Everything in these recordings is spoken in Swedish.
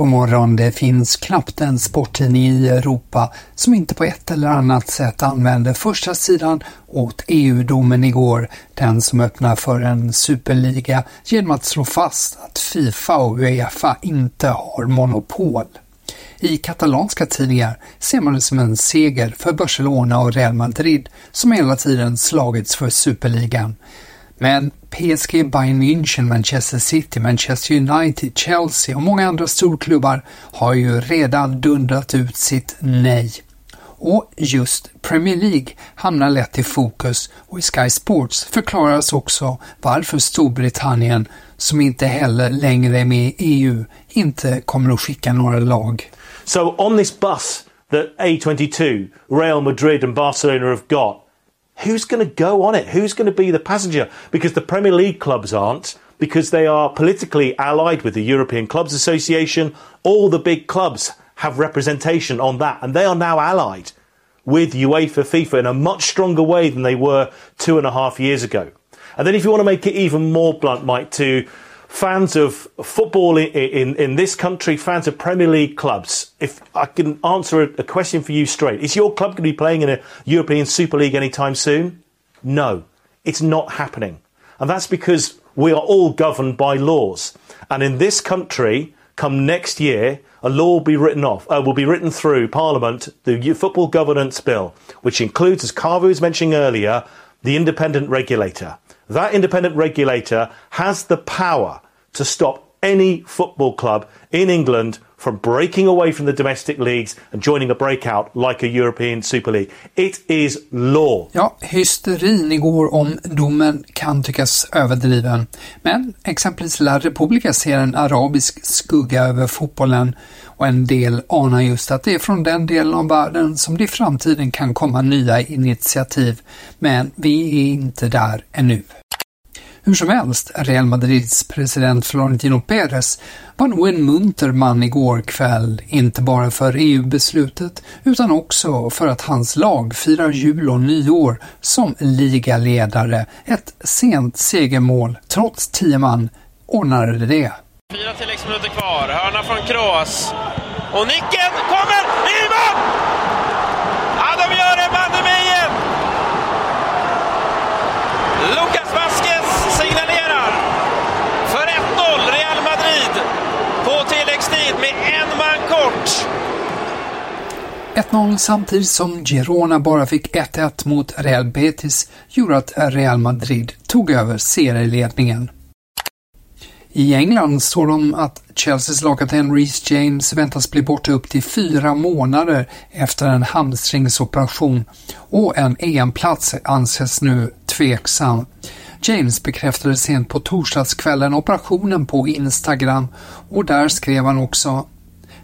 God morgon. Det finns knappt en sporttidning i Europa som inte på ett eller annat sätt använder första sidan åt EU-domen igår, den som öppnar för en superliga genom att slå fast att Fifa och Uefa inte har monopol. I katalanska tidningar ser man det som en seger för Barcelona och Real Madrid som hela tiden slagits för superligan. Men PSG, Bayern München, Manchester City, Manchester United, Chelsea och många andra storklubbar har ju redan dundrat ut sitt nej. Och just Premier League hamnar lätt i fokus och i Sky Sports förklaras också varför Storbritannien, som inte heller längre är med i EU, inte kommer att skicka några lag. So on this bus that A22, Real Madrid and Barcelona have got, who's going to go on it? Who's going to be the passenger? Because the Premier League clubs aren't, because they are politically allied with the European Clubs Association. All the big clubs have representation on that, and they are now allied with UEFA FIFA in a much stronger way than they were two and a half years ago. And then, if you want to make it even more blunt, Mike, to fans of football in, in, in, this country, fans of Premier League clubs, if I can answer a, a, question for you straight, is your club going to be playing in a European Super League anytime soon? No, it's not happening. And that's because we are all governed by laws. And in this country, come next year, a law will be written off, uh, will be written through Parliament, the Football Governance Bill, which includes, as Carver was mentioning earlier, the independent regulator. That independent regulator has the power to stop any football club in England from breaking away from the domestic leagues and joining a breakout like a European Super League. It is law. Ja, hysterin igår om domen kan tyckas överdriven. Men exempelvis La Repubblica ser en arabisk skugga över fotbollen och en del anar just att det är från den delen av världen som det i framtiden kan komma nya initiativ. Men vi är inte där ännu. Hur som helst, Real Madrids president Florentino Pérez var nog en munter man igår kväll, inte bara för EU-beslutet utan också för att hans lag firar jul och nyår som ligaledare. Ett sent segermål, trots tio man, ordnade det. Fyra tilläggsminuter kvar, hörna från Kroos. Och nicken kommer! I mål! Ja, de gör det banne mig igen! Lucas Vasquez signalerar för 1-0 Real Madrid på tilläggstid med en man kort. 1-0 samtidigt som Girona bara fick 1-1 mot Real Betis gjorde att Real Madrid tog över serieledningen. I England står de att Chelseas lagkapten Reece James väntas bli borta upp till fyra månader efter en hamstringsoperation och en EM-plats anses nu tveksam. James bekräftade sent på torsdagskvällen operationen på Instagram och där skrev han också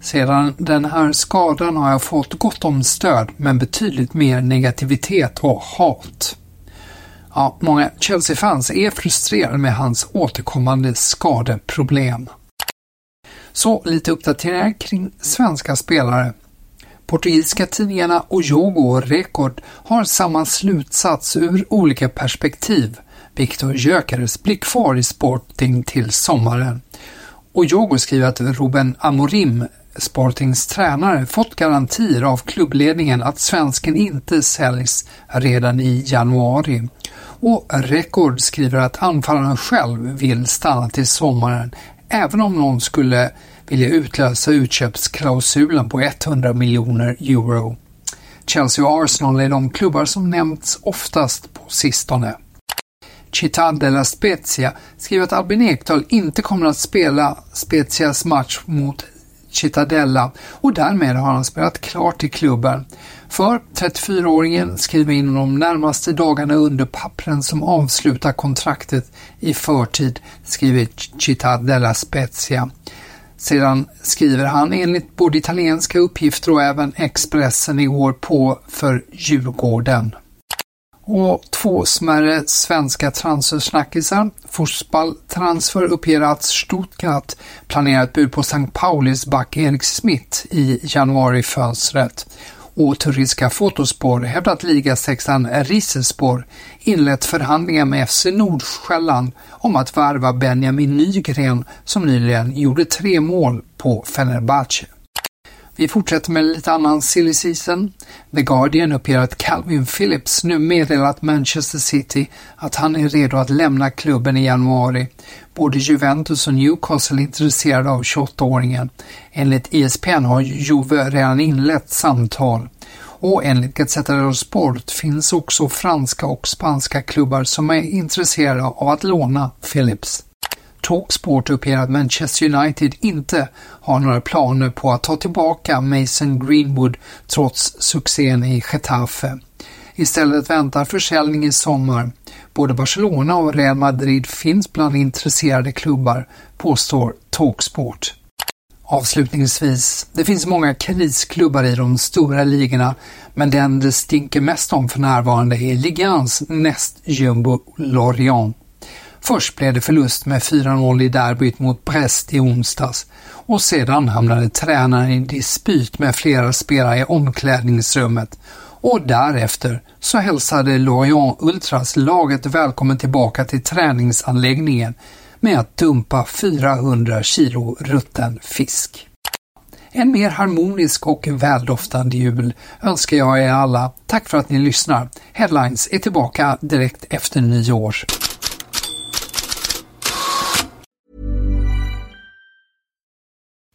sedan den här skadan har jag fått gott om stöd men betydligt mer negativitet och hat. Ja, många Chelsea-fans är frustrerade med hans återkommande skadeproblem. Så lite uppdateringar kring svenska spelare. Portugisiska tidningarna Ojogo och Record har samma slutsats ur olika perspektiv. Viktor Gyökeres blir kvar i Sporting till sommaren. Ojogo skriver att Ruben Amorim Sportings tränare fått garantier av klubbledningen att svensken inte säljs redan i januari. Och Rekord skriver att anfallaren själv vill stanna till sommaren även om någon skulle vilja utlösa utköpsklausulen på 100 miljoner euro. Chelsea och Arsenal är de klubbar som nämnts oftast på sistone. Città della Spezia skriver att Albin Ekdal inte kommer att spela Spezias match mot Cittadella och därmed har han spelat klart i klubben. För 34-åringen skriver in de närmaste dagarna under pappren som avslutar kontraktet i förtid, skriver Cittadella Spezia. Sedan skriver han enligt både italienska uppgifter och även Expressen igår på för Djurgården. Och två smärre svenska transfersnackisar. Fotboll Transfer uppger att Stuttgart planerar ett bud på St. Paulis back Erik Smith i januarifönstret. Och turkiska Fotospår hävdar att ligasexan Rizespor inlett förhandlingar med FC Nordsjälland om att värva Benjamin Nygren som nyligen gjorde tre mål på Fenerbahce. Vi fortsätter med lite annan silly season. The Guardian uppger att Calvin Phillips nu meddelat Manchester City att han är redo att lämna klubben i januari. Både Juventus och Newcastle är intresserade av 28-åringen. Enligt ESPN har Juve redan inlett samtal. Och enligt Gazzetta dello Sport finns också franska och spanska klubbar som är intresserade av att låna Phillips. Talksport uppger att Manchester United inte har några planer på att ta tillbaka Mason Greenwood trots succén i Getafe. Istället väntar försäljning i sommar. Både Barcelona och Real Madrid finns bland intresserade klubbar, påstår Talksport. Avslutningsvis, det finns många krisklubbar i de stora ligorna, men den det stinker mest om för närvarande är ligans näst jumbo Lorient. Först blev det förlust med 4-0 i derbyt mot Brest i onsdags och sedan hamnade tränaren i dispyt med flera spelare i omklädningsrummet och därefter så hälsade Lorient Ultras laget välkommen tillbaka till träningsanläggningen med att dumpa 400 kilo rutten fisk. En mer harmonisk och väldoftande jul önskar jag er alla. Tack för att ni lyssnar. Headlines är tillbaka direkt efter nyår.